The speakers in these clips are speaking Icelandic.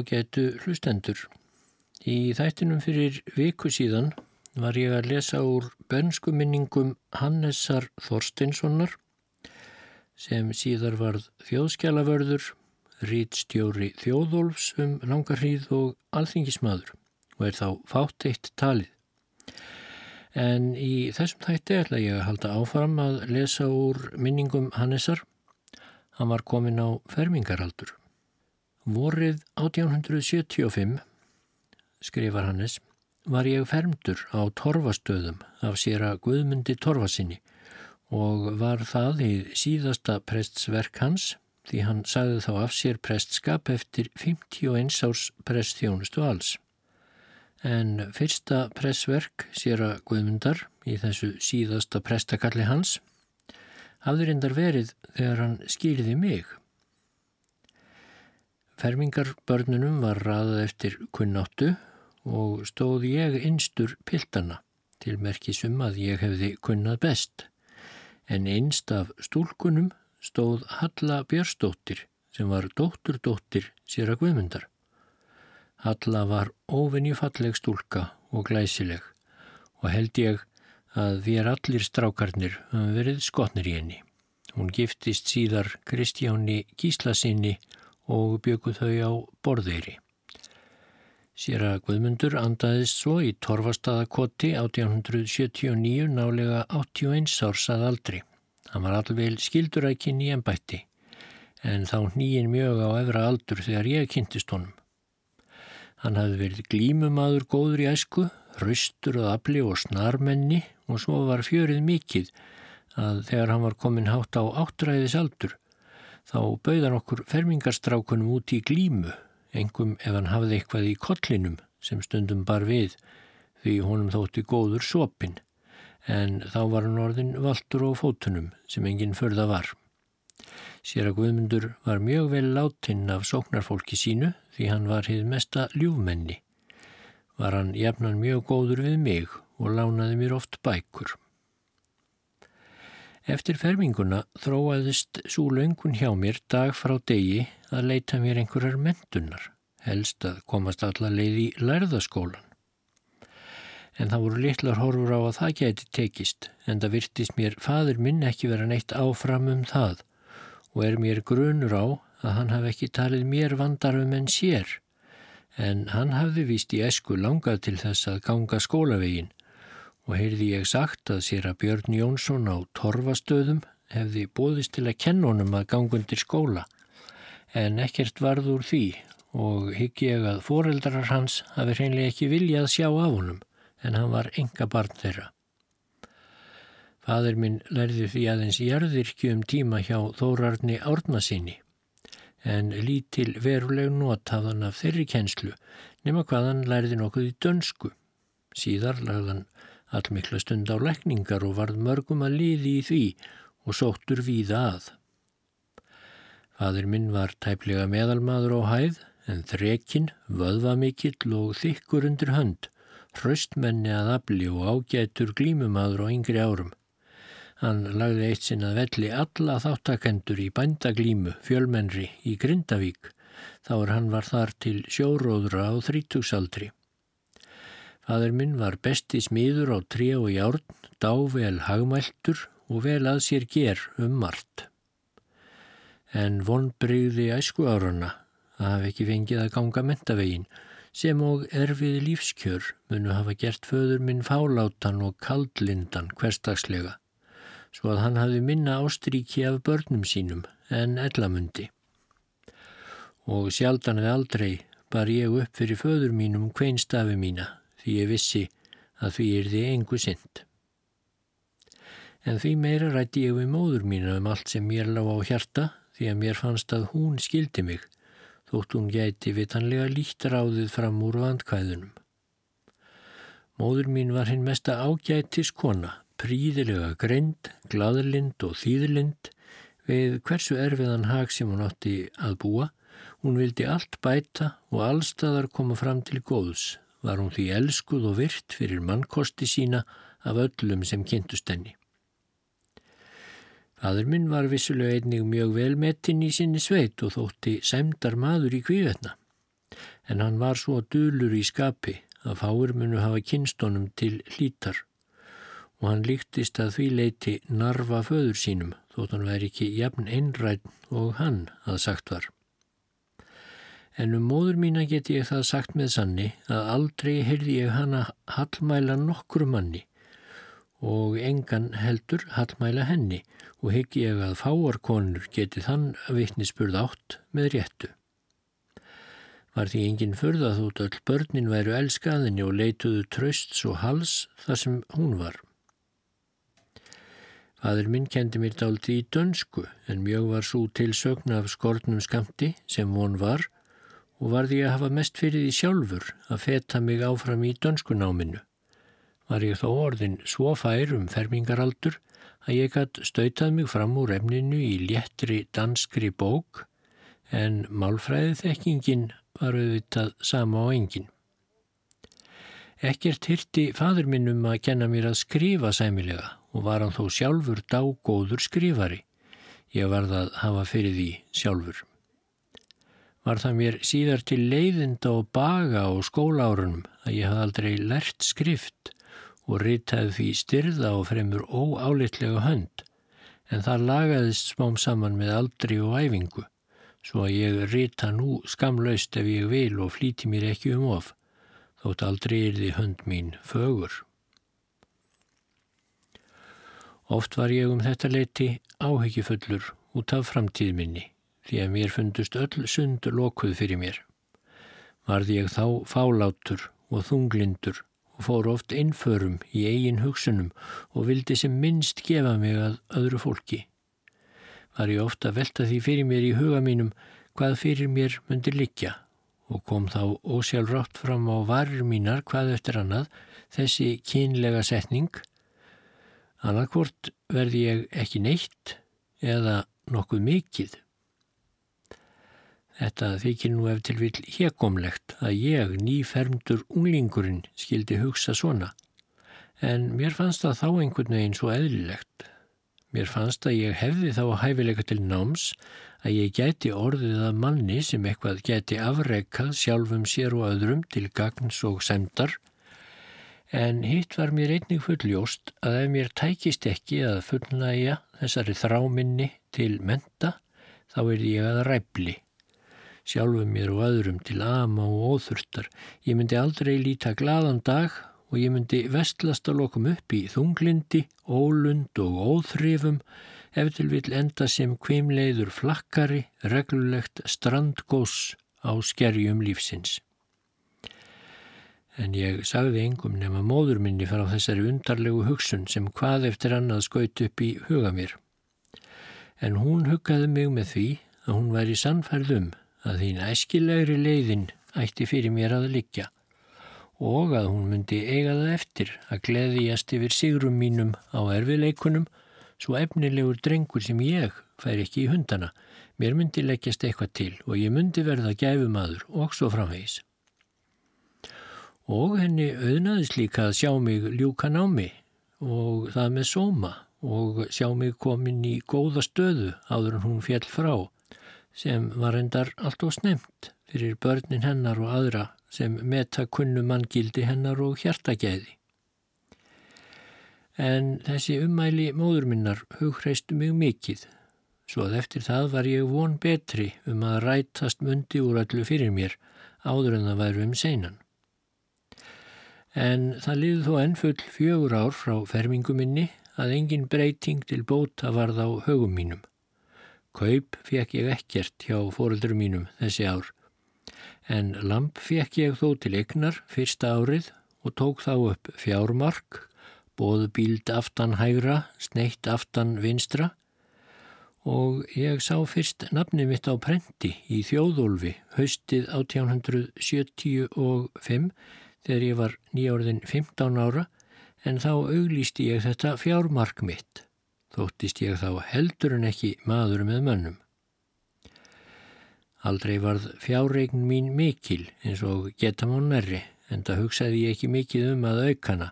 ágætu hlustendur. Í þættinum fyrir viku síðan var ég að lesa úr bönskuminningum Hannesar Þorsteinssonar sem síðar varð þjóðskjálavörður, rítstjóri þjóðólfs um langarhríð og alþingismadur og er þá fátt eitt talið. En í þessum þætti ætla ég að halda áfram að lesa úr minningum Hannesar. Hann var komin á fermingaraldur. Vorið 1875, skrifar Hannes, var ég fermdur á torfastöðum af sér að Guðmundi torfasinni og var það í síðasta prestsverk hans því hann sagði þá af sér prestskap eftir 51 árs prestþjónustu alls. En fyrsta pressverk sér að Guðmundar í þessu síðasta prestakalli hans hafði reyndar verið þegar hann skýrði mig. Fermingarbörnunum var raðað eftir kunnáttu og stóð ég einstur piltana til merkisum að ég hefði kunnað best. En einst af stúlkunum stóð Halla Björnsdóttir sem var dótturdóttir sér að guðmundar. Halla var óvinnjufalleg stúlka og glæsileg og held ég að við er allir strákarnir um verið skotnir í henni. Hún giftist síðar Kristjáni Gíslasinni og bjökuð þau á borðeiri. Sér að Guðmundur andaðist svo í Torfastaðakoti 1879 nálega 81 árs að aldri. Hann var allveil skildurækin í ennbætti en þá nýjin mjög á efra aldur þegar ég kynntist honum. Hann hafði verið glímumadur góður í æsku, raustur og afli og snarmenni og svo var fjörið mikill að þegar hann var komin hátt á áttræðis aldur þá bauðan okkur fermingarstrákunum út í glímu, engum ef hann hafði eitthvað í kollinum sem stundum bar við því honum þótti góður sopin, en þá var hann orðin valtur á fótunum sem enginn förða var. Sér að Guðmundur var mjög vel láttinn af sóknarfólki sínu því hann var hið mesta ljúfmenni. Var hann jafnan mjög góður við mig og lánaði mér oft bækur. Eftir ferminguna þróaðist svo löngun hjá mér dag frá degi að leita mér einhverjar mentunar, helst að komast alla leið í lærðaskólan. En það voru litlar horfur á að það geti tekist, en það virtist mér fadur minn ekki vera neitt áfram um það og er mér grunur á að hann hafi ekki talið mér vandarum en sér, en hann hafði vist í esku langað til þess að ganga skólavegin og heyrði ég sagt að sér að Björn Jónsson á torfastöðum hefði bóðist til að kenna honum að gangundir skóla en ekkert varð úr því og hygg ég að foreldrar hans hafi hreinlega ekki viljað sjá af honum en hann var enga barn þeirra. Fadur minn lærði því aðeins jarðirkju um tíma hjá Þórarni Árnasinni en lítil veruleg nót hafðan af þeirri kennslu nema hvaðan lærði nokkuð í dönsku. Síðar lagðan allmikla stund á lækningar og varð mörgum að liði í því og sóttur víða að. Fadur minn var tæplega meðalmaður á hæð en þrekinn, vöðvamikill og þykkur undir hönd, hraustmenni að afli og ágætur glímumadur á yngri árum. Hann lagði eitt sinn að velli alla þáttakendur í bændaglímu fjölmennri í Grindavík, þá er hann var þar til sjóróðra á þrítugsaldri. Fadur minn var besti smiður á tré og járn, dável hagmæltur og vel að sér ger um margt. En vonbreyði æsku árana að hafa ekki fengið að ganga mentavegin sem og erfið lífskjör munu hafa gert föður minn fálátan og kaldlindan hverstagslega svo að hann hafi minna ástríki af börnum sínum en ellamundi. Og sjaldan við aldrei bar ég upp fyrir föður mínum hveinstafi mína því ég vissi að því er því engu synd. En því meira rætti ég við móður mína um allt sem mér lág á hjarta því að mér fannst að hún skildi mig þótt hún gæti vitanlega líkt ráðið fram úr vandkvæðunum. Móður mín var hinn mesta ágætis kona, príðilega greind, gladlind og þýðlind við hversu erfiðan hag sem hún átti að búa. Hún vildi allt bæta og allstaðar koma fram til góðs var hún því elskuð og virt fyrir mannkosti sína af öllum sem kynntust henni. Fadur minn var vissulega einnig mjög velmetinn í sinni sveit og þótti semdar maður í kvívetna. en hann var svo dölur í skapi að fáir munu hafa kynstónum til hlítar og hann líktist að því leiti narfa föður sínum þótt hann væri ekki jafn einrætt og hann að sagt var. En um móður mína geti ég það sagt með sanni að aldrei heyrði ég hana hallmæla nokkru manni og engan heldur hallmæla henni og heggi ég að fáarkonur geti þann vittnisspurð átt með réttu. Var því enginn förða þótt öll börnin væru elskaðinni og leituðu trösts og hals þar sem hún var. Fadur minn kendi mér dálti í dönsku en mjög var svo til sögna af skortnum skamti sem von var og varði ég að hafa mest fyrir því sjálfur að feta mig áfram í dönskunáminu. Var ég þó orðin svo fær um fermingaraldur að ég gætt stautað mig fram úr efninu í léttri danskri bók en málfræðið þekkingin var auðvitað sama á engin. Ekkert hirti fadur minn um að kenna mér að skrifa sæmilega og var hann þó sjálfur dágóður skrifari. Ég varð að hafa fyrir því sjálfur. Var það mér síðar til leiðinda og baga á skólaárunum að ég hafði aldrei lert skrift og ritaði því styrða og fremur óálitlega hönd en það lagaðist smám saman með aldri og æfingu svo að ég rita nú skamlaust ef ég vil og flíti mér ekki um of þótt aldrei er því hönd mín fögur. Oft var ég um þetta leiti áhyggjufullur út af framtíð minni því að mér fundust öll sund lokuð fyrir mér. Varði ég þá fálátur og þunglindur og fór oft innförum í eigin hugsunum og vildi sem minnst gefa mig að öðru fólki. Var ég ofta velta því fyrir mér í huga mínum hvað fyrir mér myndir likja og kom þá ósjálfrátt fram á varir mínar hvað eftir annað þessi kynlega setning annarkvort verði ég ekki neitt eða nokkuð mikið. Þetta þykir nú ef til vil hekomlegt að ég, nýfermdur unglingurinn, skildi hugsa svona. En mér fannst það þá einhvern veginn svo eðlilegt. Mér fannst að ég hefði þá hæfileika til náms að ég gæti orðið að manni sem eitthvað gæti afreikað sjálfum sér og öðrum til gagns og semdar. En hitt var mér einnig fulljóst að ef mér tækist ekki að fullnæja þessari þráminni til menta, þá er ég að ræfli sjálfum mér og öðrum til ama og óþurftar. Ég myndi aldrei líta gladan dag og ég myndi vestlast að lokum upp í þunglindi, ólund og óþrifum ef til vil enda sem kvimleiður flakkari, reglulegt strandgós á skerjum lífsins. En ég sagði engum nema móður minni frá þessari undarlegu hugsun sem hvað eftir annað skaut upp í huga mér. En hún huggaði mig með því að hún væri sannfærðum að þín æskilegri leiðin ætti fyrir mér að liggja og að hún myndi eiga það eftir að gleðiðast yfir sigrum mínum á erfileikunum svo efnilegur drengur sem ég fær ekki í hundana. Mér myndi leggjast eitthvað til og ég myndi verða gæfumadur og svo framvegis. Og henni auðnaðis líka að sjá mig ljúkan á mig og það með sóma og sjá mig komin í góða stöðu áður en hún fjell frá sem var endar allt og snemt fyrir börnin hennar og aðra sem meta kunnu manngildi hennar og hjartagæði. En þessi ummæli móður minnar hugreistu mig mikið, svo að eftir það var ég von betri um að rætast mundi úr allu fyrir mér áður en það væru um seinan. En það liði þó ennfull fjögur ár frá fermingu minni að engin breyting til bóta varð á högum mínum. Kaup fekk ég ekkert hjá fóröldur mínum þessi ár, en lamp fekk ég þó til egnar fyrsta árið og tók þá upp fjármark, bóð bíld aftan hægra, sneitt aftan vinstra. Og ég sá fyrst nafni mitt á prenti í þjóðólfi haustið 1875 þegar ég var nýjórðin 15 ára en þá auglýsti ég þetta fjármark mitt þóttist ég þá heldur en ekki maður með mönnum. Aldrei varð fjárreikn mín mikil eins og geta mán merri en það hugsaði ég ekki mikið um að aukana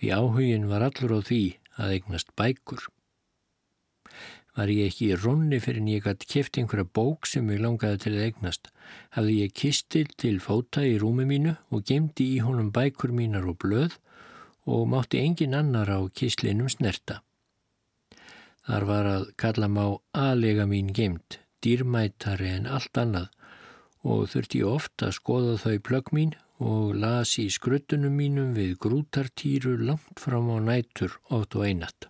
því áhugin var allur á því að eignast bækur. Var ég ekki í ronni fyrir en ég gætt kæft einhverja bók sem ég langaði til að eignast. Hafði ég kistil til fóta í rúmi mínu og gemdi í honum bækur mínar og blöð og mátti engin annar á kislinum snerta. Þar var að kalla má aðlega mín gemt, dýrmætari en allt annað og þurfti ofta að skoða þau plögg mín og las í skruttunum mínum við grútartýru langt fram á nætur oft og einat.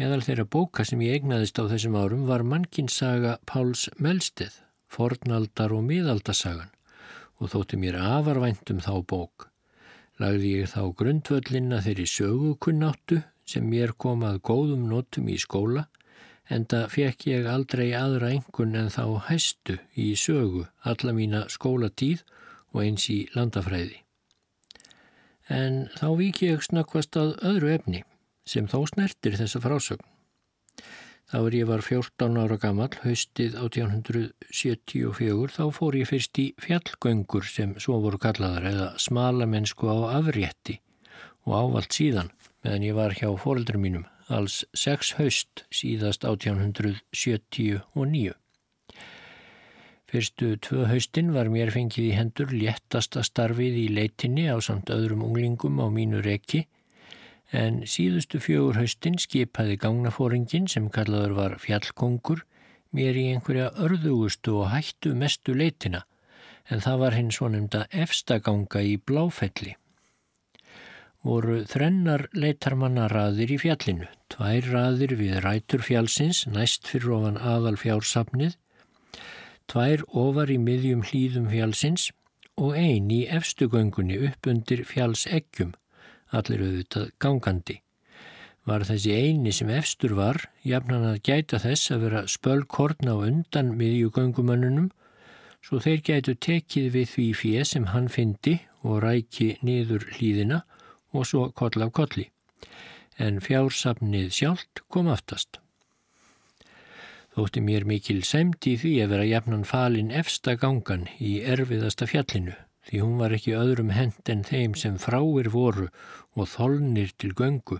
Meðal þeirra bóka sem ég egnaðist á þessum árum var mannkinsaga Páls Melsteð, fornaldar og miðaldasagan og þótti mér afarvæntum þá bók. Lagði ég þá grundvöllinna þeirri sögukunnáttu sem mér kom að góðum notum í skóla en það fekk ég aldrei aðra engun en þá hæstu í sögu alla mína skólatíð og eins í landafræði. En þá viki ég snakvast að öðru efni sem þó snertir þessa frásögn. Þá er ég var 14 ára gammal, haustið 1874, þá fór ég fyrst í fjallgöngur sem svo voru kallaðar eða smalamennsku á afrétti og ávalt síðan meðan ég var hjá fóreldurum mínum, alls sex haust síðast 1879. Fyrstu tvö haustin var mér fengið í hendur léttasta starfið í leitinni á samt öðrum unglingum á mínu rekki en síðustu fjögur haustin skipaði gangnafóringin sem kallaður var fjallkongur mér í einhverja örðugustu og hættu mestu leitina en það var hinn svonemda efstaganga í bláfelli. Voru þrennar leitarmannaraðir í fjallinu, tvær raðir við rætur fjallsins næst fyrir ofan aðal fjársapnið, tvær ofar í miðjum hlýðum fjallsins og ein í efstugöngunni upp undir fjallseggjum allir auðvitað gangandi. Var þessi eini sem efstur var, jafnan að gæta þess að vera spölkorna á undan miðjugöngumönnunum, svo þeir gætu tekið við því fyrir sem hann fyndi og ræki niður hlýðina og svo koll af kolli. En fjársafnið sjálft kom aftast. Þótti mér mikil semt í því að vera jafnan falin efsta gangan í erfiðasta fjallinu því hún var ekki öðrum hend en þeim sem fráir voru og þolnir til göngu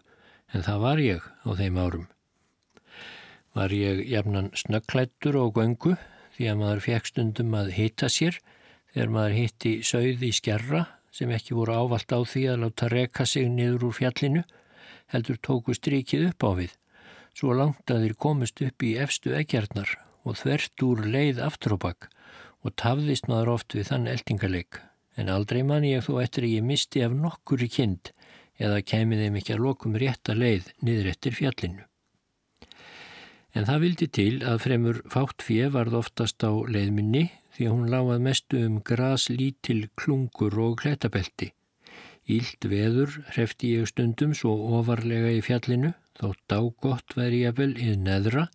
en það var ég á þeim árum. Var ég jafnan snöggklættur á göngu því að maður fekk stundum að hitta sér þegar maður hitti sögði í skjerra sem ekki voru ávalt á því að láta reka sig niður úr fjallinu heldur tóku strikið upp á við svo langt að þeir komist upp í efstu eggjarnar og þvert úr leið aftróbak og tafðist maður oft við þann eldingaleik en aldrei man ég þó eftir að ég misti af nokkur í kind eða kemið þeim ekki að lokum rétta leið niður eftir fjallinu. En það vildi til að fremur fátt fjö varð oftast á leiðminni því að hún lágað mestu um gras lítil klungur og klætabelti. Íld veður hrefti ég stundum svo ofarlega í fjallinu þótt dágott væri ég vel í neðra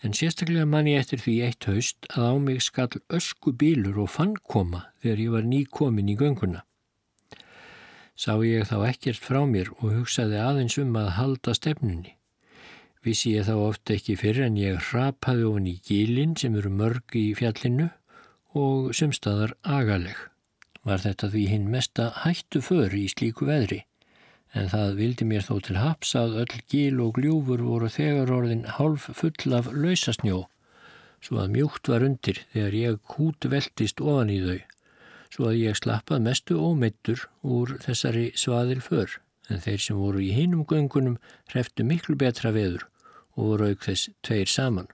En sérstaklega man ég eftir því eitt haust að á mig skall ösku bílur og fann koma þegar ég var nýkomin í gönguna. Sá ég þá ekkert frá mér og hugsaði aðeins um að halda stefnunni. Vissi ég þá ofta ekki fyrir en ég rapaði ofan í gílinn sem eru mörg í fjallinu og sumstaðar agaleg. Var þetta því hinn mesta hættu för í slíku veðri en það vildi mér þó til haps að öll gíl og gljúfur voru þegar orðin hálf full af lausasnjó, svo að mjúkt var undir þegar ég kút veldist ofan í þau, svo að ég slappað mestu ómeittur úr þessari svaðil för, en þeir sem voru í hinum göngunum hreftu miklu betra veður og voru auk þess tveir saman.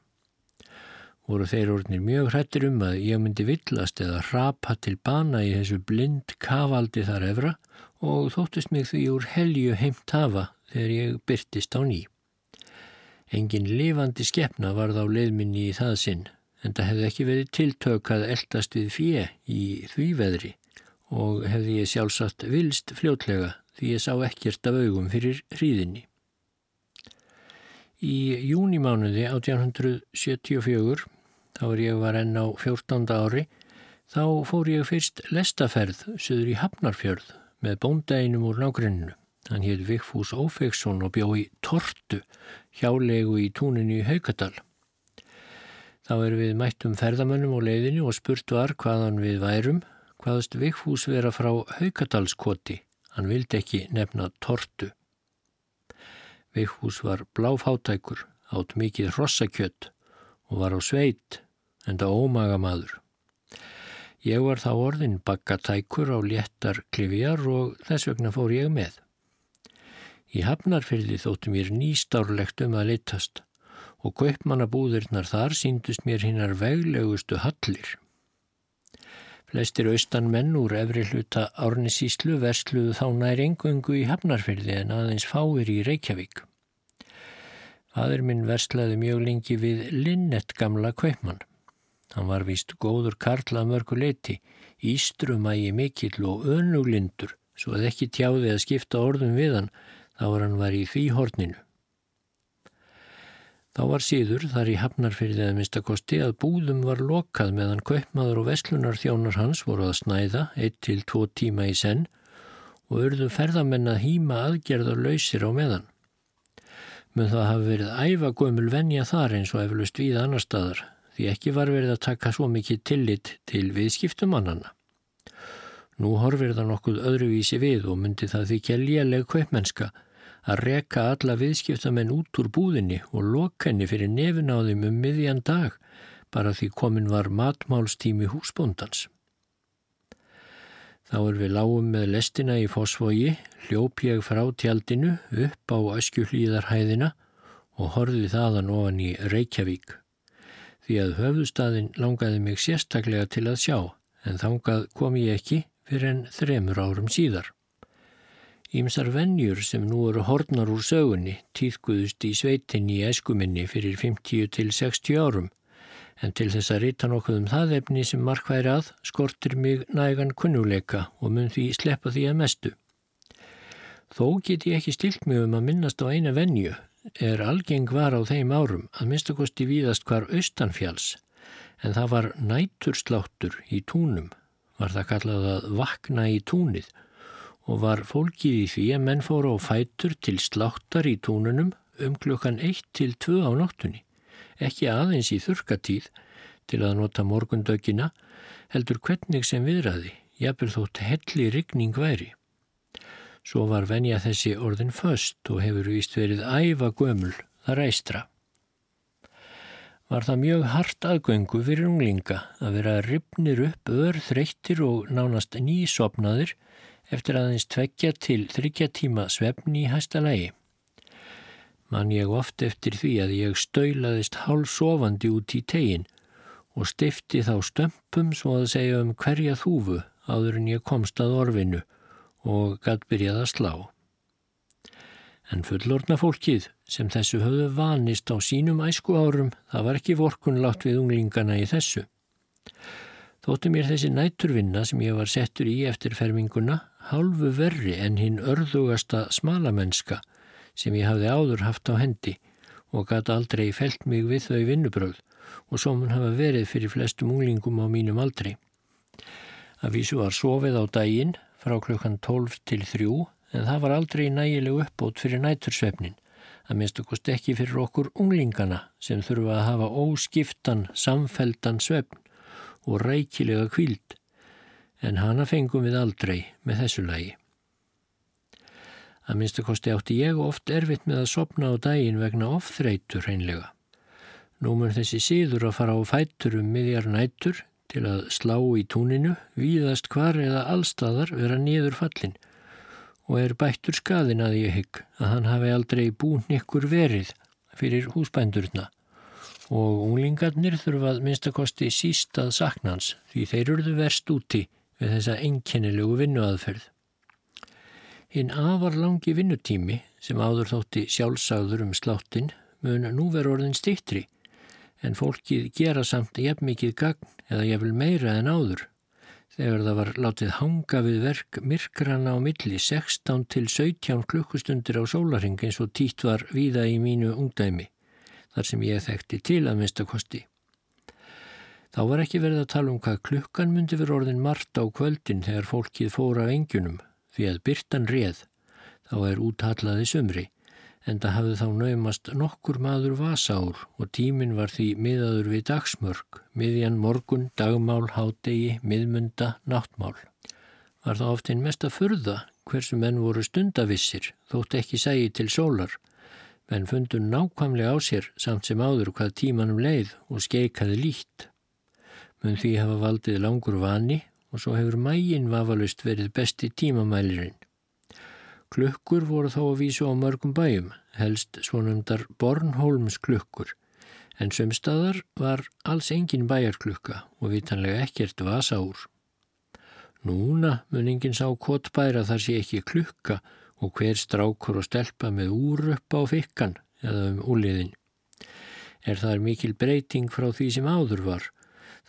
Voru þeir orðinir mjög hrættir um að ég myndi villast eða rapa til bana í þessu blind kavaldi þar efra og þóttist mig því úr helju heimt hafa þegar ég byrtist á ný. Engin lifandi skeppna varð á leiðminni í það sinn en það hefði ekki verið tiltökað eldast við fjö í því veðri og hefði ég sjálfsagt vilst fljótlega því ég sá ekkert af augum fyrir hríðinni. Í júnimánuði 1874, þá er ég var enn á 14. ári, þá fór ég fyrst lestaferð söður í Hafnarfjörð með bóndæginum úr nágruninu. Hann hétt Vigfús Ófeksson og bjó í Tortu, hjálegu í túninu í Haukadal. Þá erum við mættum ferðamönnum á leiðinu og spurt var hvaðan við værum, hvaðast Vigfús vera frá Haukadalskoti. Hann vildi ekki nefna Tortu. Vigfús var bláfátækur, átt mikið hrossakjött og var á sveit en það ómaga maður. Ég var þá orðin bakkatækur á léttar klifjar og þess vegna fór ég með. Í hafnarfyrði þóttu mér nýstárlegt um að litast og kaupmannabúðirnar þar síndust mér hinnar veglegustu hallir. Flestir austan menn úr efri hluta árnisíslu versluðu þá nær engungu í hafnarfyrði en aðeins fáir í Reykjavík. Fadur minn verslaði mjög lengi við Linnett gamla kaupmann. Hann var vist góður karla mörgu leiti, ístrumægi mikill og önuglindur, svo að ekki tjáði að skipta orðum við hann, þá var hann var í því horninu. Þá var síður þar í hafnarfyrðið að minnstakosti að búðum var lokað meðan kaupmaður og vestlunar þjónar hans voru að snæða eitt til tvo tíma í senn og urðu ferðamenn að hýma aðgerðar lausir á meðan. Menn það hafi verið æfa gömul venja þar eins og eflust við annar staðar því ekki var verið að taka svo mikið tillit til viðskiptumannana. Nú horfir það nokkuð öðruvísi við og myndi það því kjæljaleg kveipmennska að reka alla viðskiptamenn út úr búðinni og loka henni fyrir nefin á þeim um miðjan dag bara því komin var matmálstími húsbóndans. Þá er við lágum með lestina í fósfogi, hljóp ég frá tjaldinu upp á öskjuhlýðarhæðina og horfið þaðan ofan í Reykjavík því að höfðustadin langaði mig sérstaklega til að sjá en þangað kom ég ekki fyrir en þremur árum síðar. Ímsar vennjur sem nú eru hornar úr sögunni týðkuðust í sveitinni í eskuminni fyrir 50 til 60 árum en til þess að rita nokkuð um það efni sem markværi að skortir mig nægan kunnuleika og mun því sleppa því að mestu. Þó get ég ekki stilt mig um að minnast á eina vennju er algeng var á þeim árum að minnstakosti víðast hvar austanfjáls en það var nætursláttur í túnum, var það kallað að vakna í túnið og var fólkið í því að menn fóru á fætur til sláttar í túnunum um klukkan 1 til 2 á nóttunni, ekki aðeins í þurkatíð til að nota morgundökina, heldur hvernig sem viðræði, jafnvel þótt helli rigning væri. Svo var venja þessi orðin föst og hefur víst verið æfa gömul þar eistra. Var það mjög hart aðgöngu fyrir unglinga að vera ripnir upp ör þreyttir og nánast nýsopnaðir eftir aðeins tveggja til þryggja tíma svefni í hæsta lægi. Man ég oft eftir því að ég stöylaðist hálsofandi út í tegin og stifti þá stömpum svo að segja um hverja þúfu áður en ég komst að orfinu og gatt byrjað að slá. En fullorna fólkið sem þessu höfðu vanist á sínum æsku árum, það var ekki vorkunlátt við unglingana í þessu. Þóttu mér þessi næturvinna sem ég var settur í eftir ferminguna hálfu verri en hinn örðugasta smalamennska sem ég hafði áður haft á hendi og gæti aldrei felt mig við þau vinnubröð og svo mun hafa verið fyrir flestum unglingum á mínum aldrei. Að vísu var sofið á daginn frá klukkan 12 til 3 en það var aldrei nægilegu uppbót fyrir nætursvefnin. Það minnst okkur ekki fyrir okkur unglingana sem þurfa að hafa óskiptan, samfeldan svefn og rækilega kvíld en hana fengum við aldrei með þessu lagi. Það minnst okkur átti ég oft erfitt með að sopna á daginn vegna ofþreitur hreinlega. Nú mun þessi síður að fara á fætur um miðjar nætur til að slá í túninu, víðast hvar eða allstaðar vera niður fallin og er bættur skaðin að ég hygg að hann hafi aldrei búin ykkur verið fyrir húsbændurna og unglingarnir þurfað minnstakosti síst að saknans því þeir eruðu verst úti við þessa einkennilegu vinnuaðferð. Hinn afar langi vinnutími sem áður þótti sjálfsagður um sláttin mun nú vera orðin stittri en fólkið gera samt jafn mikið gagn eða jafnvel meira en áður. Þegar það var látið hanga við verk myrkrana á milli 16 til 17 klukkustundir á sólaring eins og títt var víða í mínu ungdæmi, þar sem ég þekkti til að minnstakosti. Þá var ekki verið að tala um hvað klukkan myndi verið orðin margt á kvöldin þegar fólkið fóra á engjunum, því að byrtan reð, þá er úthallaði sumri en það hafði þá naumast nokkur maður vasár og tímin var því miðaður við dagsmörg, miðjan morgun, dagmál, hádegi, miðmunda, náttmál. Var það oft einn mest að förða hversu menn voru stundavissir, þótt ekki sægi til sólar, menn fundu nákvæmlega á sér samt sem áður hvað tímanum leið og skeikaði lít. Mun því hafa valdið langur vani og svo hefur mægin vafalust verið besti tímamælirinn. Klukkur voru þó að vísu á mörgum bæjum, helst svonumdar Bornholms klukkur, en sömstaðar var alls engin bæjarklukka og vitanlega ekkert vasa úr. Núna mun enginn sá kottbæra þar sé ekki klukka og hver strákur og stelpa með úr upp á fikkan eða um úliðin. Er það mikil breyting frá því sem áður var,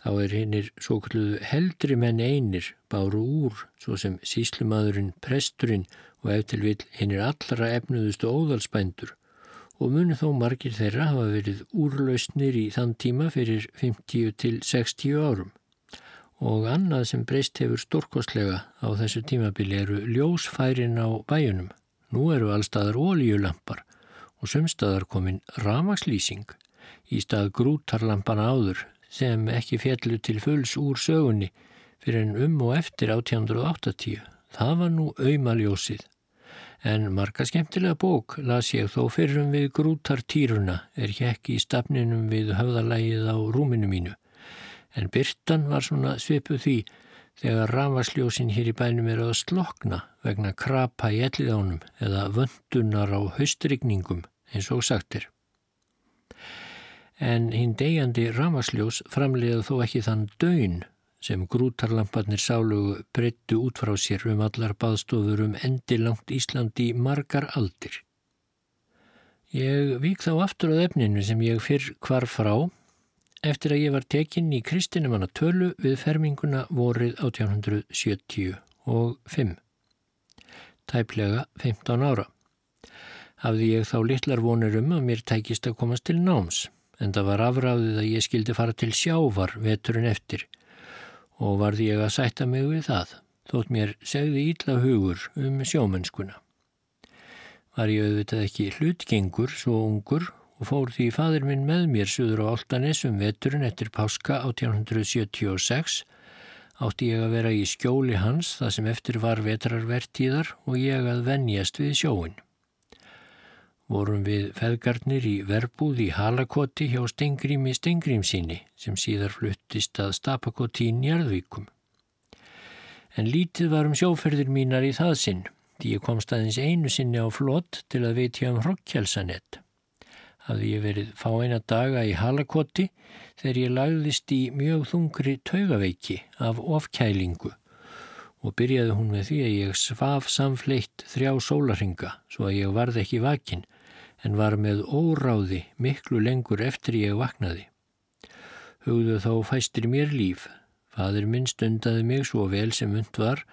þá er hinnir svo kalluðu heldri menn einir báru úr, svo sem síslumadurinn, presturinn og eftir vil hinnir allra efnuðustu óðalsbændur og muni þó margir þeirra hafa verið úrlausnir í þann tíma fyrir 50 til 60 árum og annað sem breyst hefur stórkostlega á þessu tímabili eru ljósfærin á bæjunum. Nú eru allstaðar ólíulampar og sumstaðar komin ramagslýsing í stað grútarlampana áður sem ekki fjallu til fulls úr sögunni fyrir en um og eftir 1880. Það var nú auðmaljósið. En marga skemmtilega bók las ég þó fyrrum við grútartýruna er ekki í stafninum við höfðalægið á rúminu mínu en byrtan var svona svipuð því þegar ramasljósin hér í bænum eru að slokna vegna krapa í elliðánum eða vöndunar á haustrigningum eins og sagtir. En hinn degjandi ramasljós framleiða þó ekki þann döin sem grútarlamparnir sálugu breyttu út frá sér um allar baðstofur um endilangt Íslandi margar aldir. Ég vík þá aftur á efninu sem ég fyrr hvar frá eftir að ég var tekinn í kristinumanna tölu við ferminguna vorið 1875. Tæplega 15 ára. Hafði ég þá litlar vonur um að mér tækist að komast til náms, en það var afráðið að ég skildi fara til sjávar veturinn eftir og varði ég að sætta mig við það, þótt mér segði ítla hugur um sjómennskuna. Var ég auðvitað ekki hlutgengur svo ungur og fór því fadur minn með mér suður á Altanis um veturinn eftir páska 1876 átti ég að vera í skjóli hans það sem eftir var vetrarvertíðar og ég að venjast við sjóin. Vorum við feðgarnir í verbúð í Halakoti hjá Stengrími Stengrímsinni sem síðar fluttist að Stapakoti í Njarðvíkum. En lítið var um sjóferðir mínar í það sinn, því ég kom staðins einu sinni á flott til að veitja um hrokkjálsanett hafði ég verið fá eina daga í halakoti þegar ég lagðist í mjög þungri taugaveiki af ofkælingu og byrjaði hún með því að ég svaf samfleitt þrjá sólaringa svo að ég varð ekki vakin en var með óráði miklu lengur eftir ég vaknaði. Hugðu þá fæstir mér líf. Fadur minn stundaði mig svo vel sem und var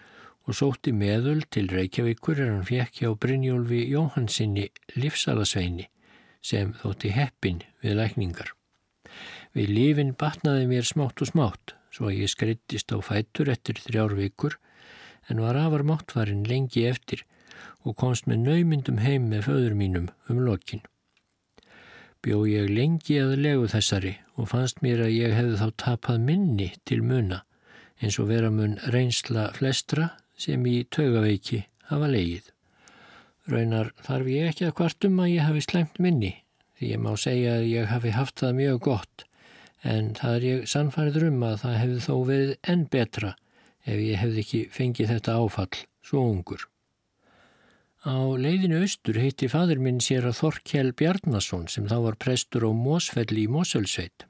og sótti meðöl til Reykjavíkur er hann fjekk hjá Brynjólfi Jóhansinni livsalasveini sem þótti heppin við lækningar. Við lífin batnaði mér smátt og smátt, svo að ég skreittist á fætur eftir þrjár vikur, en var afar máttfarin lengi eftir og komst með naumyndum heim með föður mínum um lokin. Bjó ég lengi að legu þessari og fannst mér að ég hefði þá tapað minni til muna, eins og vera mun reynsla flestra sem í taugaveiki hafa leigið. Raunar þarf ég ekki að kvartum að ég hafi slæmt minni því ég má segja að ég hafi haft það mjög gott en það er ég sannfærið um að það hefði þó verið enn betra ef ég hefði ekki fengið þetta áfall svo ungur. Á leiðinu austur heiti fadur minn sér að Þorkjell Bjarnason sem þá var prestur á Mósfelli í Mósölsveit.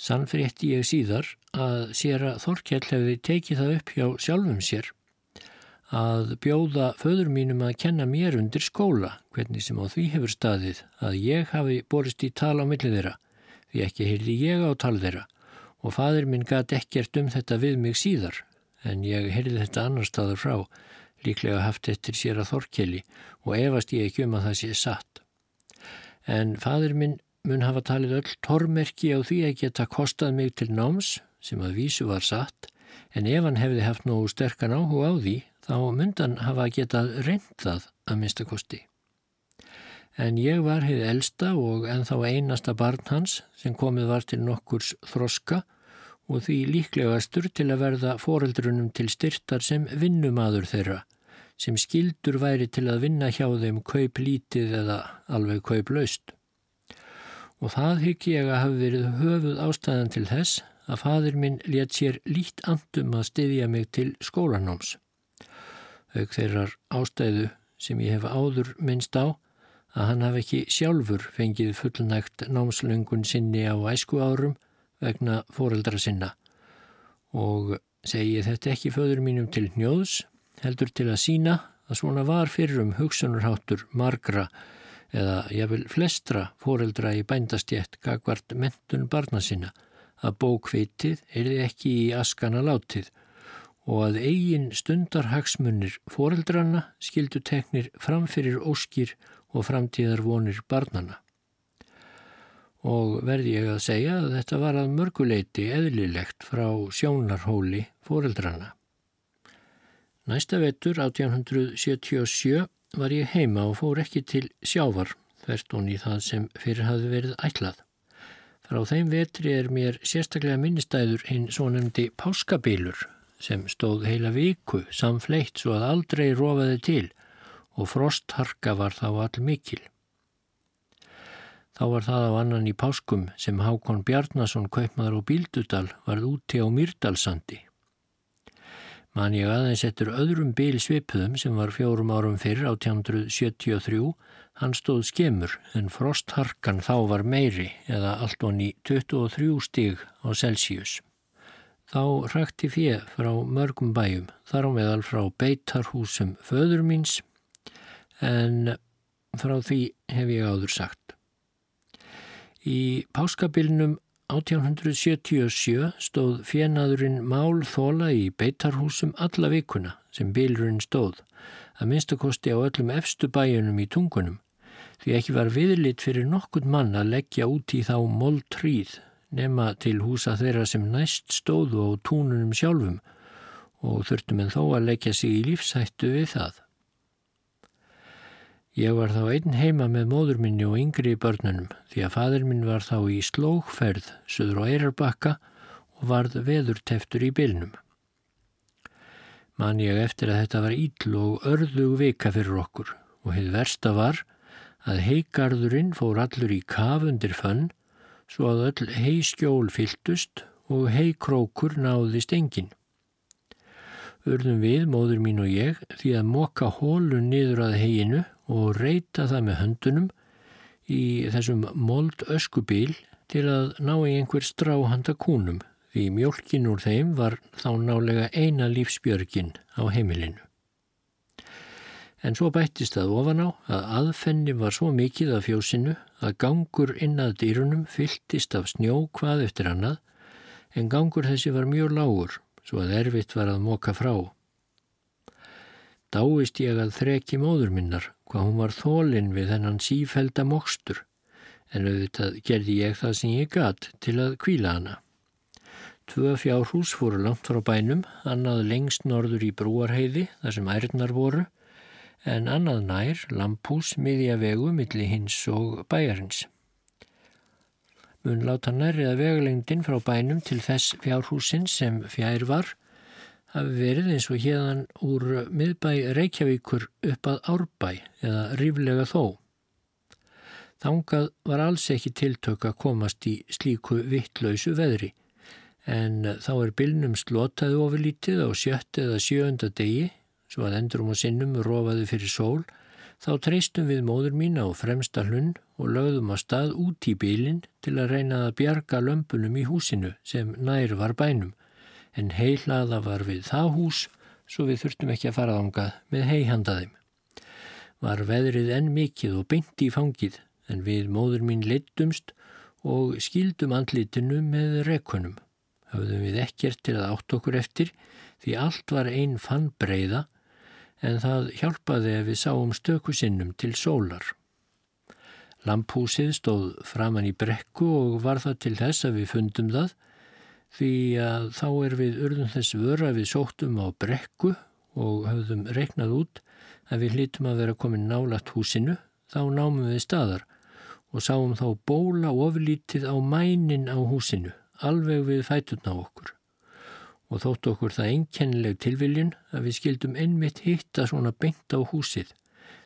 Sannfrétti ég síðar að sér að Þorkjell hefði tekið það upp hjá sjálfum sér að bjóða föður mínum að kenna mér undir skóla, hvernig sem á því hefur staðið, að ég hafi borist í tala á millið þeirra, því ekki heyrði ég á tal þeirra og fadur minn gæti ekkert um þetta við mig síðar, en ég heyrði þetta annar staður frá, líklega haft eftir sér að þorkeli og efast ég ekki um að það sé satt. En fadur minn mun hafa talið öll tormerki á því að geta kostað mig til náms, sem að vísu var satt, en ef hann hefði haft nógu sterkan áhuga á því, þá myndan hafa getað reyndað að minnstakosti. En ég var heið elsta og enþá einasta barn hans sem komið var til nokkurs þroska og því líklegastur til að verða foreldrunum til styrtar sem vinnumadur þeirra sem skildur væri til að vinna hjá þeim kaup lítið eða alveg kaup laust. Og það hygg ég að hafi verið höfuð ástæðan til þess að fadir minn let sér lít andum að styðja mig til skólanáms. Auk þeirrar ástæðu sem ég hef áður minnst á að hann hafi ekki sjálfur fengið fullnægt námslöngun sinni á æsku árum vegna foreldra sinna og segi þetta ekki föður mínum til njóðs heldur til að sína að svona var fyrir um hugsunarháttur margra eða jáfnvel flestra foreldra í bændastjett gagvart mentun barna sinna að bókvitið erði ekki í askana látið og að eigin stundarhagsmunir foreldrana skildu teknir framfyrir óskir og framtíðar vonir barnana. Og verði ég að segja að þetta var að mörguleiti eðlilegt frá sjónarhóli foreldrana. Næsta vetur 1877 var ég heima og fór ekki til sjávar, þvert og í það sem fyrir hafði verið ætlað. Frá þeim vetri er mér sérstaklega minnistæður hinn svo nefndi páskabilur sem stóð heila viku samfleitt svo að aldrei rofaði til og frostharka var þá all mikil. Þá var það á annan í páskum sem Hákon Bjarnason, kaupmaður og bíldudal, varð úti á Myrdalsandi Man ég aðeins eftir öðrum bíl svipuðum sem var fjórum árum fyrr á 1973, hann stóð skemur en frostharkan þá var meiri eða allt onni 23 stig á Celsius. Þá rækti fjö frá mörgum bæjum, þar á meðal frá beitarhúsum föður míns en frá því hef ég áður sagt. Í páskabilnum 1877 stóð fjenaðurinn Mál Þóla í beitarhúsum alla vikuna sem bílurinn stóð, að minnstakosti á öllum efstu bæjunum í tungunum, því ekki var viðlit fyrir nokkund mann að leggja út í þá moldtríð nema til húsa þeirra sem næst stóðu á túnunum sjálfum og þurftum en þó að leggja sig í lífsættu við það. Ég var þá einn heima með móður minni og yngri í börnunum því að fadur minn var þá í slókferð söður á Eirarbakka og varð veður teftur í bylnum. Man ég eftir að þetta var íll og örðug vika fyrir okkur og heið versta var að heigarðurinn fór allur í kafundir fönn svo að öll heiskjól fylltust og heikrókur náðist engin. Urðum við, móður mín og ég, því að moka hólun niður að heginu og reyta það með höndunum í þessum mold öskubíl til að ná í einhver stráhanda kúnum því mjölkin úr þeim var þá nálega eina lífsbjörgin á heimilinu. En svo bættist það ofan á að aðfenni var svo mikið af fjósinu að gangur inn að dýrunum fylltist af snjó hvað eftir annað en gangur þessi var mjög lágur svo að erfitt var að móka frá. Dáist ég að þreki móður minnar hvað hún var þólinn við þennan sífælda mokstur en auðvitað gerði ég það sem ég gatt til að kvíla hana. Tvö fjárhús fóru langt frá bænum, annað lengst norður í brúarheiði þar sem ærnar voru en annað nær, lampús, miðja vegu, milli hins og bæjarins. Mun láta nærrið að vegalengdin frá bænum til þess fjárhúsin sem fjær var hafi verið eins og hérðan úr miðbæ Reykjavíkur upp að Árbæ eða ríflega þó. Þangað var alls ekki tiltök að komast í slíku vittlausu veðri en þá er bylnum slotaði ofurlítið á sjött eða sjöunda degi svo að endurum og sinnum rofaði fyrir sól þá treystum við móður mín á fremsta hlunn og lögðum að stað út í bylinn til að reyna að bjarga lömpunum í húsinu sem nær var bænum en heilaða var við það hús svo við þurftum ekki að fara ángað með heihandaðim. Var veðrið enn mikið og beint í fangið en við móður mín leitumst og skildum andlitinu með rekunum. Hafðum við ekkert til að átt okkur eftir því allt var einn fann breyða en það hjálpaði að við sáum stökusinnum til sólar. Lamphúsið stóð framann í brekku og var það til þess að við fundum það því að þá er við urðum þess vöra við sóttum á brekku og höfðum reiknað út að við hlítum að vera komin nálagt húsinu, þá námum við staðar og sáum þá bóla oflítið á mænin á húsinu, alveg við fætutna okkur. og þótt okkur það einkennileg tilviljun að við skildum einmitt hitta svona beint á húsið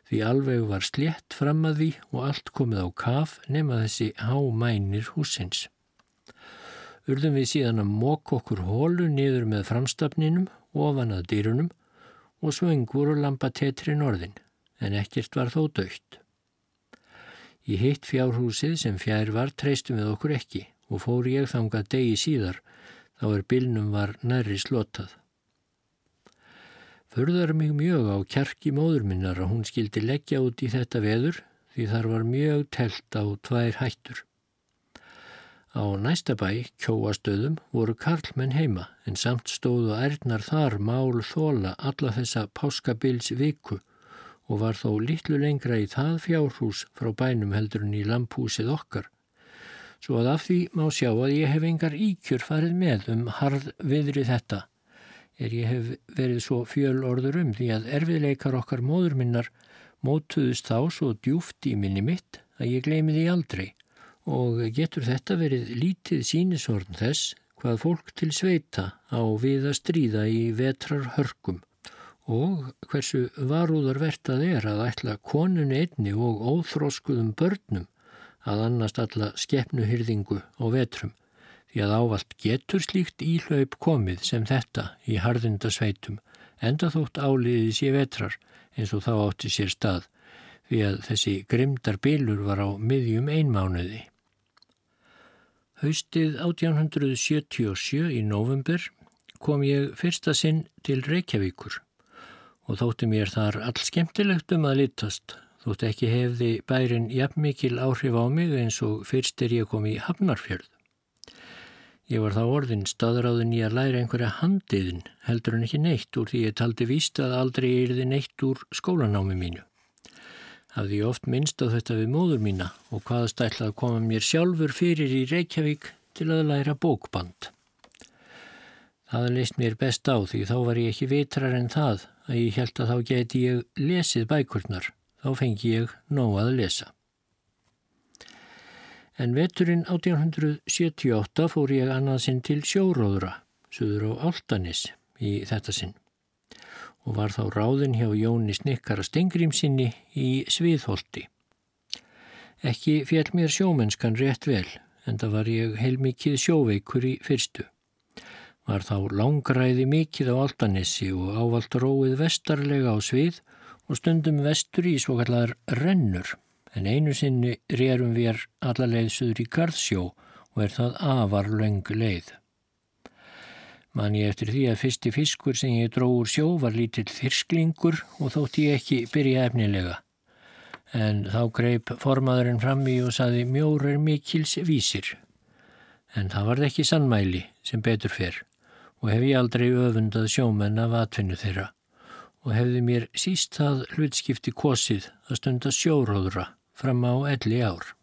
því alveg var slétt fram að því og allt komið á kaf nema þessi hámænir húsins. Urðum við síðan að mók okkur hólu niður með framstafninum ofan að dýrunum og svöngur og lampa tetri norðin en ekkert var þó dögt. Í hitt fjárhúsið sem fjær var treystum við okkur ekki og fór ég þanga degi síðar þá er bylnum var nærri slotað. Förðar mig mjög á kjarki móður minnar að hún skildi leggja út í þetta veður því þar var mjög telt á tvær hættur. Á næsta bæ, kjóastöðum, voru karlmenn heima en samt stóðu ærnar þar mál þóla alla þessa páskabils viku og var þó litlu lengra í það fjárhús frá bænum heldur en í lampúsið okkar. Svo að af því má sjá að ég hef engar íkjur farið með um harð viðri þetta, er ég hef verið svo fjöl orður um því að erfiðleikar okkar móður minnar mótuðust þá svo djúft í minni mitt að ég gleymi því aldrei og getur þetta verið lítið sínisorn þess hvað fólk til sveita á við að stríða í vetrar hörkum og hversu varúðarvert að er að ætla konun einni og óþróskuðum börnum að annast alla skeppnuhyrðingu á vetrum því að ávalt getur slíkt íhlaup komið sem þetta í harðindasveitum enda þótt áliðið sé vetrar eins og þá átti sér stað því að þessi grimdar bylur var á miðjum einmánuði. Haustið 1877 í november kom ég fyrsta sinn til Reykjavíkur og þótti mér þar all skemmtilegt um að litast, þótt ekki hefði bærin jafn mikil áhrif á mig eins og fyrst er ég kom í Hafnarfjörð. Ég var þá orðin staðráðin í að læra einhverja handiðin, heldur en ekki neitt úr því ég taldi víst að aldrei erði neitt úr skólanámi mínu. Hafði ég oft minnst á þetta við móður mína og hvaðast ætla að koma mér sjálfur fyrir í Reykjavík til að læra bókband. Það leist mér best á því þá var ég ekki vitrar en það að ég held að þá geti ég lesið bækurnar, þá fengi ég nóg að lesa. En veturinn 1878 fór ég annað sinn til sjóróðra, söður á Altanis í þetta sinn og var þá ráðin hjá Jóni Snikkara Stengrimsinni í Sviðholti. Ekki fjall mér sjómennskan rétt vel, en það var ég heilmikið sjóveikur í fyrstu var þá langræði mikið á Altanissi og ávalt róið vestarlega á svið og stundum vestur í svo kallar rennur, en einu sinni rérum við alla leiðsuður í Garðsjó og er það afar löng leið. Man ég eftir því að fyrsti fiskur sem ég dró úr sjó var lítill þyrsklingur og þótt ég ekki byrja efnilega. En þá greip formaðurinn fram í og saði mjór er mikils vísir. En það var ekki sannmæli sem betur fyrr og hef ég aldrei öfundað sjómenn af atvinnu þeirra og hefði mér síst það hlutskipti kosið að stunda sjóróðra fram á elli ár.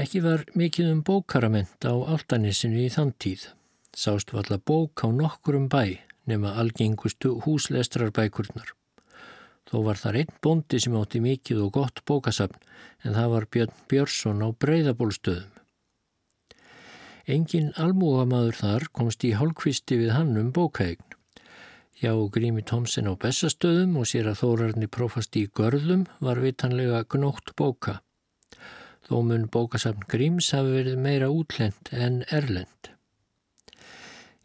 Ekki var mikið um bókarament á Altanissinu í þann tíð. Sást valla bók á nokkurum bæ nema algengustu húslestrarbækurnar. Þó var það einn bondi sem átti mikið og gott bókasafn en það var Björn Björnsson á breyðabólstöðum. Engin almúgamaður þar komst í hálfkvisti við hann um bókaegn. Já, Grími Tomsen á Bessastöðum og sér að þórarni prófast í görðum var vitanlega gnótt bóka. Þó mun bókasafn Gríms hafi verið meira útlend en erlend.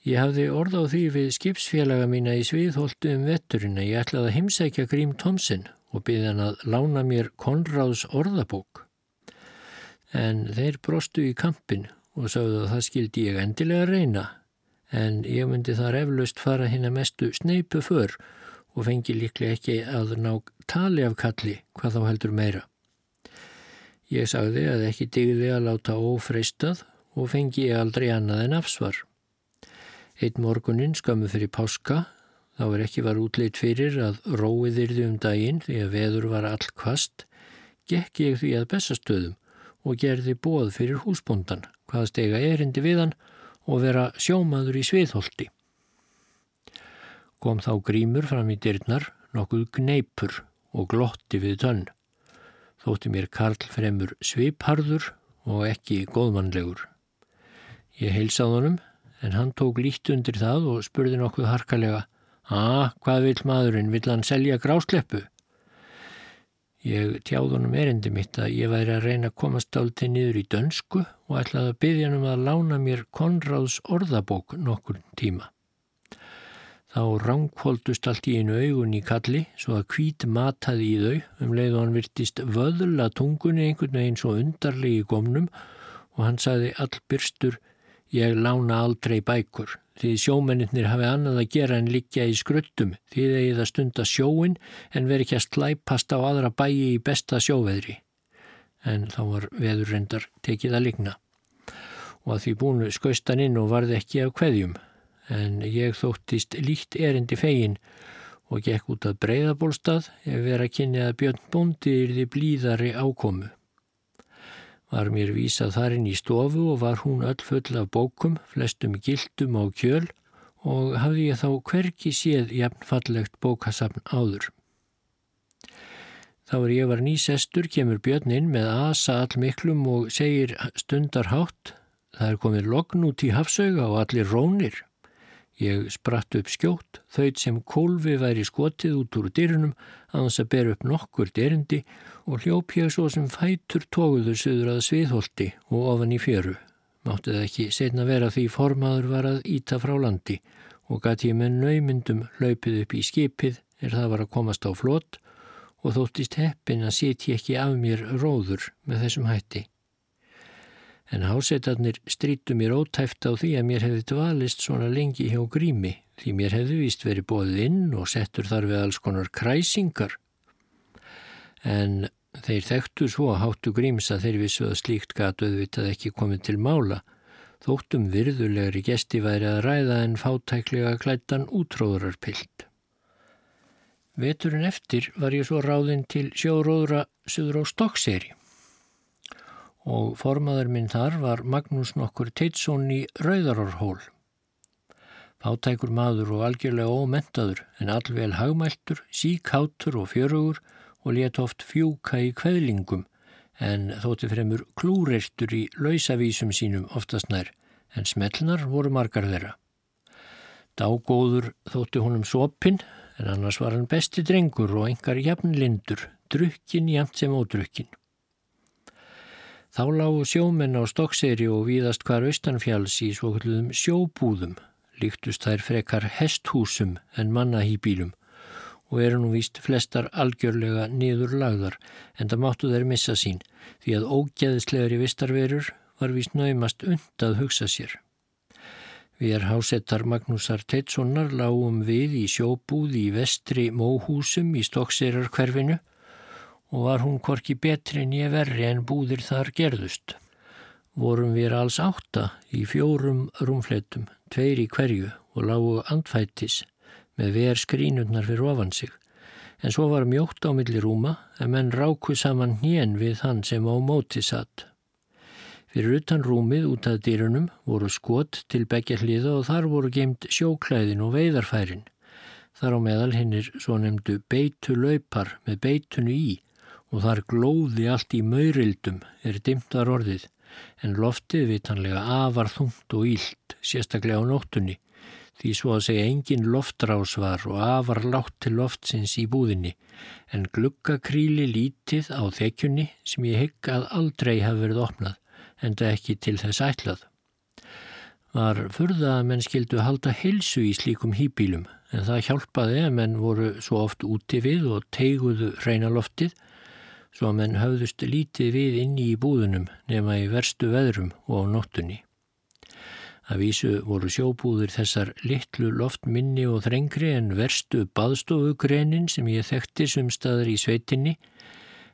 Ég hafði orð á því við skipsfélaga mína í Svíðholtu um vetturinn að ég ætlaði að heimsækja Grím Tomsen og byði hann að lána mér Konráðs orðabók. En þeir brostu í kampin og sagði að það skildi ég endilega reyna en ég myndi þar eflaust fara hinn að mestu sneipu för og fengi líklega ekki að ná tali af kalli hvað þá heldur meira. Ég sagði að ekki digði að láta ófreistað og fengi ég aldrei annað en afsvar. Eitt morgunin skömmu fyrir páska, þá er ekki var útleit fyrir að róið yrði um daginn því að veður var all kvast, gekk ég því að bestastöðum og gerði bóð fyrir húsbóndan hvað stega erindi við hann og vera sjómaður í sviðholti. Kom þá grímur fram í dyrnar nokkuð gneipur og glotti við tönn. Þótti mér Karl fremur svipharður og ekki góðmannlegur. Ég heilsað honum en hann tók lít undir það og spurði nokkuð harkalega að hvað vil maðurinn, vil hann selja grásleppu? Ég tjáð honum erindi mitt að ég væri að reyna að komast áltið niður í dönsku og ætlaði að byggja hann um að lána mér Konrads orðabók nokkur tíma. Þá ránkvóldust allt í einu augun í kalli svo að kvít mataði í þau um leið og hann virtist vöðla tungunni einhvern veginn svo undarlegi gómnum og hann saði allbyrstur ég lána aldrei bækur því sjómennir hafi annað að gera en liggja í skröttum því þeir það stunda sjóin en veri ekki að slæpast á aðra bæi í besta sjóveðri. En þá var veður reyndar tekið að ligna og að því búinu skaustan inn og varði ekki af hverjum en ég þóttist líkt erindi fegin og gekk út að breyðabólstað ef vera kynnið að Björn Bóndi yrði blíðari ákomu. Var mér vísað þarinn í stofu og var hún öll full af bókum, flestum gildum á kjöl og hafði ég þá hverki séð jafnfallegt bókasafn áður. Þá er ég var nýsestur, kemur Björn inn með asa allmiklum og segir stundarhátt, það er komið logn út í hafsauga og allir rónir. Ég spratt upp skjótt, þauðt sem kólfi væri skotið út úr dyrunum að hans að bera upp nokkur dyrindi og hljóp ég svo sem fætur tóguður söður að sviðholti og ofan í fjöru. Mátti það ekki setna vera því formaður var að íta frá landi og gæti ég með naumyndum hlaupið upp í skipið er það var að komast á flott og þóttist heppin að setja ekki af mér róður með þessum hætti en hásetarnir strítu mér ótæft á því að mér hefði dvalist svona lengi hjá grími því mér hefði vist verið bóðið inn og settur þar við alls konar kræsingar. En þeir þekktu svo að háttu gríms að þeir vissu að slíkt gatu auðvitað ekki komið til mála þóttum virðulegri gesti væri að ræða en fátæklega klættan útróðrarpild. Veturinn eftir var ég svo ráðinn til sjóróðra söður á Stokkseri og formaður minn þar var Magnús nokkur Teitsson í Rauðarorhól. Fátækur maður og algjörlega ómentaður en allvel hagmæltur, síkhátur og fjörugur og let oft fjúka í kveðlingum en þótti fremur klúreistur í lausavísum sínum oftast nær en smellnar voru margar þeirra. Dágóður þótti honum sopin en annars var hann besti drengur og engar jafnlindur, drukkin jæmt sem ódrukkin. Þá lágu sjómenn á Stokkseri og víðast hvar austanfjáls í svokluðum sjóbúðum, líktust þær frekar hesthúsum en mannahýbílum og eru nú víst flestar algjörlega niður lagðar en það máttu þær missa sín því að ógeðislegri vistarverur var víst naumast und að hugsa sér. Við er hásettar Magnúsar Teitssonar lágum við í sjóbúð í vestri móhúsum í Stokkserar hverfinu og var hún korki betri en ég verri en búðir þar gerðust. Vorum við alls átta í fjórum rúmfletum, tveir í hverju og lágu andfættis með ver skrínundnar fyrir ofan sig. En svo var mjótt á milli rúma en menn ráku saman hnén við hann sem á móti satt. Fyrir utan rúmið út af dýrunum voru skot til begja hliða og þar voru geimt sjóklæðin og veiðarfærin. Þar á meðal hinnir svo nefndu beitu laupar með beitunu í og þar glóði allt í maurildum er dimtar orðið en loftið vitanlega afar þungt og ílt, sérstaklega á nóttunni því svo að segja engin loftrás var og afar látt til loftsins í búðinni en gluggakríli lítið á þekjunni sem ég hygg að aldrei hafi verið opnað en það ekki til þess ætlað. Var furða að menn skildu halda heilsu í slíkum hýbílum en það hjálpaði að menn voru svo oft úti við og teiguðu reyna loftið svo að menn höfðust lítið við inni í búðunum nema í verstu veðrum og á nóttunni. Að vísu voru sjóbúður þessar litlu loftminni og þrengri en verstu baðstofugrenin sem ég þekkti sumstaðar í sveitinni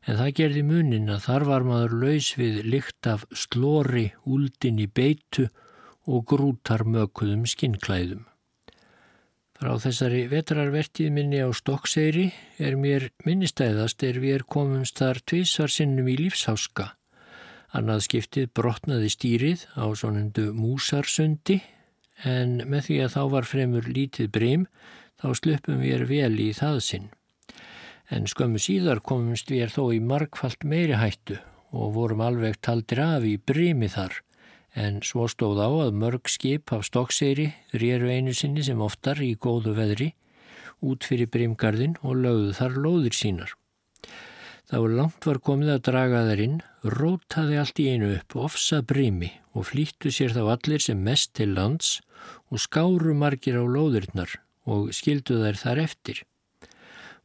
en það gerði munin að þar var maður laus við lykt af slóri, úldin í beitu og grútar mökuðum skinnklæðum. Frá þessari vetrarvertið minni á Stokkseyri er mér minnistæðast er við er komumst þar tvísvar sinnum í lífsháska. Annað skiptið brotnaði stýrið á svonendu músarsundi en með því að þá var fremur lítið breym þá slöpum við er vel í það sinn. En skömmu síðar komumst við er þó í markfalt meiri hættu og vorum alveg taldir af í breymi þar en svo stóð á að mörg skip af stokkseyri rýru einu sinni sem oftar í góðu veðri út fyrir brimgarðin og lögðu þar lóðir sínar. Þá langt var komið að draga þær inn, rótaði allt í einu upp, ofsa brimi og flýttu sér þá allir sem mest til lands og skáru margir á lóðirnar og skildu þær þar eftir.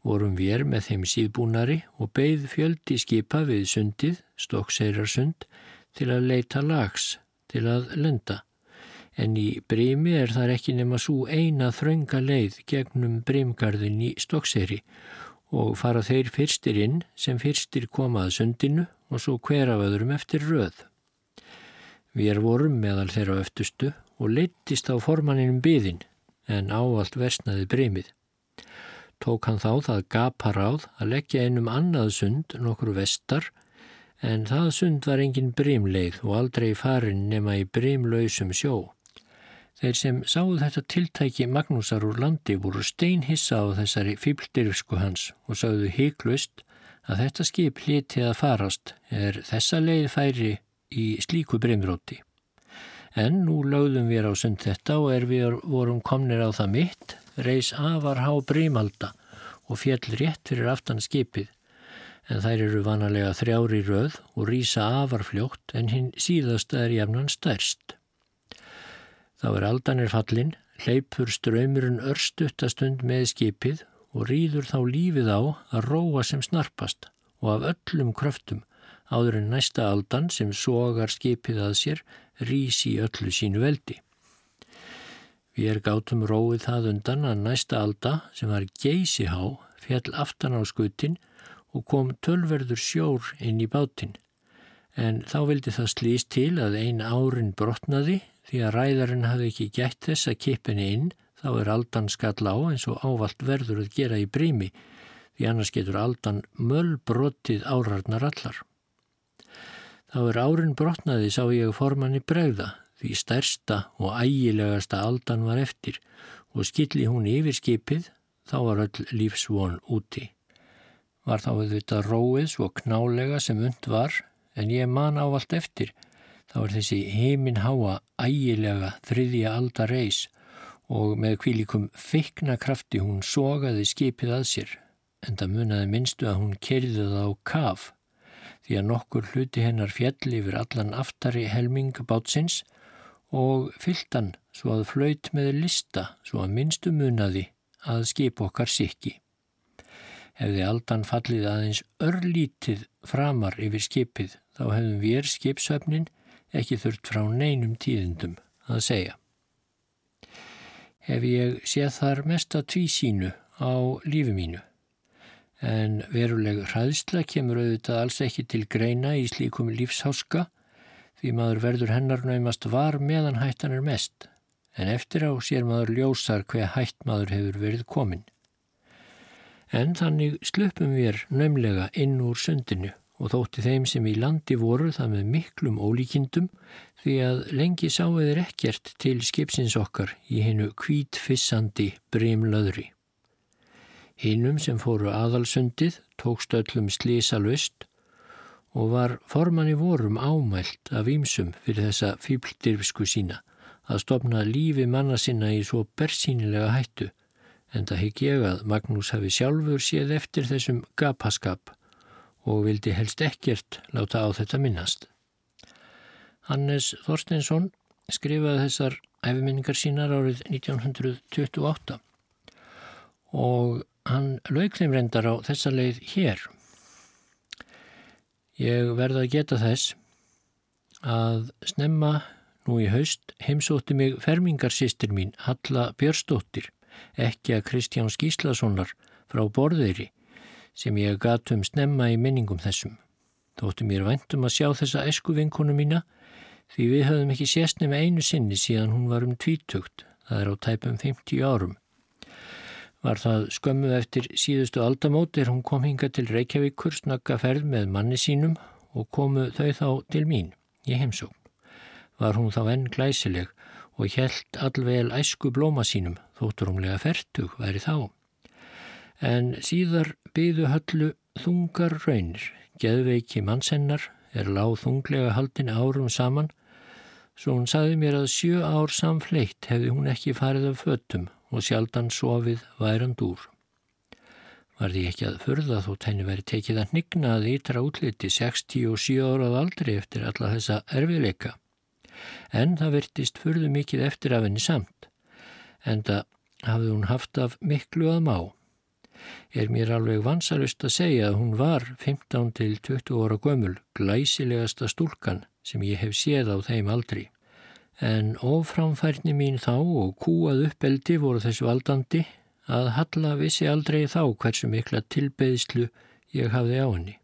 Vorum við með þeim síðbúnari og beigð fjöldi skipa við sundið, stokkseyrarsund, til að leita lags til að lenda. En í Brími er þar ekki nema svo eina þrönga leið gegnum Brímgarðin í Stokkseri og fara þeir fyrstir inn sem fyrstir komað sundinu og svo hver af öðrum eftir röð. Við vorum meðal þeirra öftustu og leittist á formanninum byðin en ávalt versnaði Brímið. Tók hann þá það gapar áð að leggja einum annað sund nokkur vestar en það sund var engin brimleið og aldrei farin nema í brimlausum sjó. Þeir sem sáu þetta tiltæki Magnúsar úr landi voru steinhissa á þessari fýbldirfsku hans og sagðu híklust að þetta skip hliti að farast er þessa leið færi í slíku brimróti. En nú lögðum við á sund þetta og er við vorum komnir á það mitt, reys afar há brimalda og fjell rétt fyrir aftan skipið en þær eru vanalega þrjári röð og rýsa afarfljótt en hinn síðasta er jafnan stærst. Þá er aldanir fallin, hleypur ströymurinn örstuttastund með skipið og rýður þá lífið á að róa sem snarpast og af öllum kröftum áður en næsta aldan sem sogar skipið að sér rýsi öllu sínu veldi. Við er gátum róið það undan að næsta alda sem var geysi há fjall aftan á skutin og kom tölverður sjór inn í bátinn. En þá vildi það slýst til að ein árin brotnaði því að ræðarinn hafði ekki gætt þess að kipinni inn þá er aldan skall á eins og ávalt verður að gera í brími því annars getur aldan möll brotið árarnar allar. Þá er árin brotnaði sá ég formanni bregða því stærsta og ægilegasta aldan var eftir og skilli hún yfir skipið þá var öll lífsvon úti var þá auðvitað róið svo knálega sem und var en ég man á allt eftir. Þá er þessi heiminn háa ægilega þriðja alda reys og með kvílikum feikna krafti hún sogaði skipið að sér en það munaði minnstu að hún kerði það á kaf því að nokkur hluti hennar fjall yfir allan aftari helming bátsins og fylltan svo að flaut með lista svo að minnstu munaði að skip okkar sikki. Hefði aldan fallið aðeins örlítið framar yfir skipið þá hefðum við skipsöfnin ekki þurft frá neinum tíðindum að segja. Hef ég séð þar mesta tvísínu á lífi mínu. En veruleg hraðsla kemur auðvitað alls ekki til greina í slíkum lífsháska því maður verður hennar næmast var meðan hættan er mest. En eftir á sér maður ljósar hver hætt maður hefur verið kominn en þannig slupum við nömlega inn úr sundinu og þótti þeim sem í landi voru það með miklum ólíkindum því að lengi sáu þeir ekkert til skipsins okkar í hennu kvítfissandi brimlaðri. Hinnum sem fóru aðalsundið tókst öllum slísa löst og var formanni vorum ámælt af ímsum fyrir þessa fýbldirfsku sína að stopna lífi manna sinna í svo bersýnilega hættu en það higg ég að Magnús hafi sjálfur séð eftir þessum gapaskap og vildi helst ekkert láta á þetta minnast. Hannes Þorsteinsson skrifaði þessar æfiminningar sínar árið 1928 og hann lauk þeim reyndar á þessa leið hér. Ég verða að geta þess að snemma nú í haust heimsótti mig fermingarsýstir mín Halla Björstóttir ekki að Kristján Skíslasonar frá borðeiri sem ég gatum snemma í minningum þessum. Þóttu mér væntum að sjá þessa esku vinkonu mína því við höfum ekki sést nema einu sinni síðan hún var um tvítugt, það er á tæpum 50 árum. Var það skömmu eftir síðustu aldamót er hún kom hinga til Reykjavíkur snakka ferð með manni sínum og komu þau þá til mín, ég heimsókn. Var hún þá enn glæsileg og helt allvel æsku blóma sínum, þótturumlega fertug væri þá. En síðar byðu höllu þungar raunir, geðveiki mannsennar er láð þunglega haldin árum saman, Svo hún saði mér að sjö ár samfleitt hefði hún ekki farið af föttum og sjaldan sofið værand úr. Var því ekki að förða þótt henni veri tekið að nigna að ytra útliti 67 árað aldrei eftir alla þessa erfiðleika. En það virtist förðu mikið eftir af henni samt, en það hafði hún haft af miklu að má. Er mér alveg vansalust að segja að hún var 15 til 20 óra gömul, glæsilegasta stúlkan sem ég hef séð á þeim aldri. En oframfærni mín þá og kúað uppeldi voru þessu aldandi að Halla vissi aldrei þá hversu mikla tilbeðslu ég hafði á henni.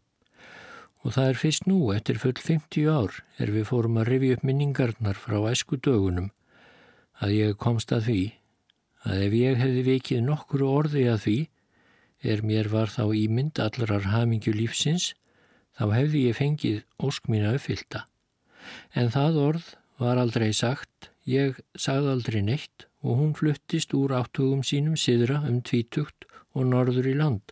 Og það er fyrst nú, eftir full 50 ár, er við fórum að rifi upp minningarnar frá æsku dögunum, að ég komst að því að ef ég hefði vikið nokkru orði að því, er mér var þá ímynd allarar hamingju lífsins, þá hefði ég fengið ósk mín að uppfylta. En það orð var aldrei sagt, ég sagði aldrei neitt og hún fluttist úr áttugum sínum siðra um tvítugt og norður í land.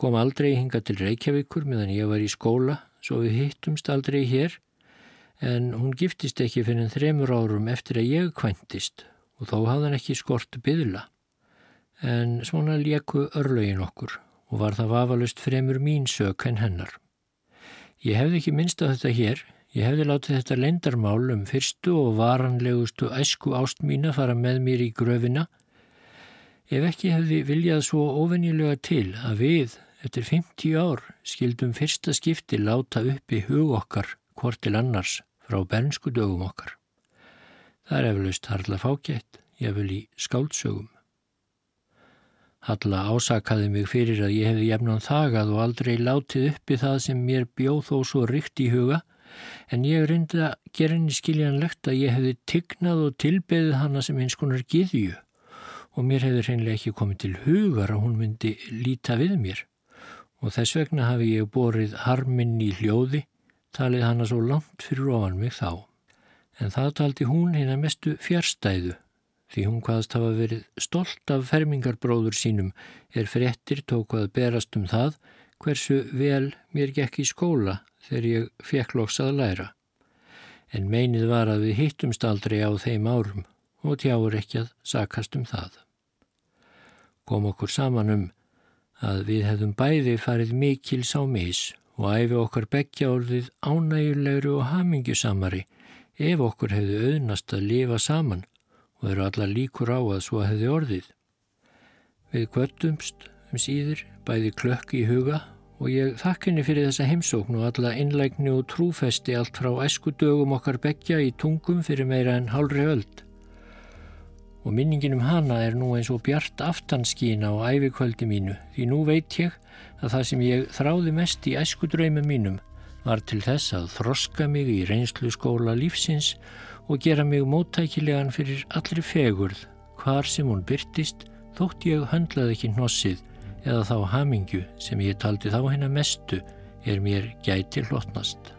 Kom aldrei hinga til Reykjavíkur meðan ég var í skóla, svo við hittumst aldrei hér, en hún giftist ekki fyrir þremur árum eftir að ég kvæntist og þó hafði hann ekki skort byðla. En svona leku örlögin okkur og var það vafalust fremur mín sök en hennar. Ég hefði ekki minnst að þetta hér, Ég hefði látið þetta lendarmál um fyrstu og varanlegustu æsku ást mína fara með mér í gröfina ef ekki hefði viljað svo ofennilega til að við, eftir 50 ár, skildum fyrsta skipti láta upp í hug okkar hvort til annars frá bernsku dögum okkar. Það er eflaust harla fákjætt, ég vil í skáldsögum. Halla ásakaði mig fyrir að ég hefði jefnum þagað og aldrei látið uppi það sem mér bjóð þó svo rykt í huga en ég reyndi að gera henni skiljanlegt að ég hefði tygnað og tilbeðið hana sem eins konar giðju og mér hefði reynlega ekki komið til hugar að hún myndi líta við mér og þess vegna hafi ég borið harminn í hljóði, talið hana svo langt fyrir ofan mig þá. En það taldi hún hérna mestu fjärstæðu því hún hvaðast hafa verið stolt af fermingarbróður sínum er fréttir tóku að berast um það hversu vel mér gekk í skóla þegar ég fekk loks að læra. En meinið var að við hittumst aldrei á þeim árum og tjáur ekki að sakast um það. Kom okkur saman um að við hefðum bæði farið mikil sá mis og æfi okkar begja orðið ánægulegri og hamingjusamari ef okkur hefði auðnast að lifa saman og eru alla líkur á að svo hefði orðið. Við kvöttumst um síður bæði klökk í huga og ég þakk henni fyrir þessa heimsókn og alla innlægni og trúfesti allt frá æsku dögum okkar begja í tungum fyrir meira en hálfri öld. Og minningin um hana er nú eins og bjart aftanskína á æfikvöldi mínu því nú veit ég að það sem ég þráði mest í æsku draumum mínum var til þess að þroska mig í reynslu skóla lífsins og gera mig móttækilegan fyrir allri fegurð hvar sem hún byrtist þótt ég höndlaði ekki hnossið eða þá hamingju sem ég taldi þá hennar mestu er mér gæti hlotnast.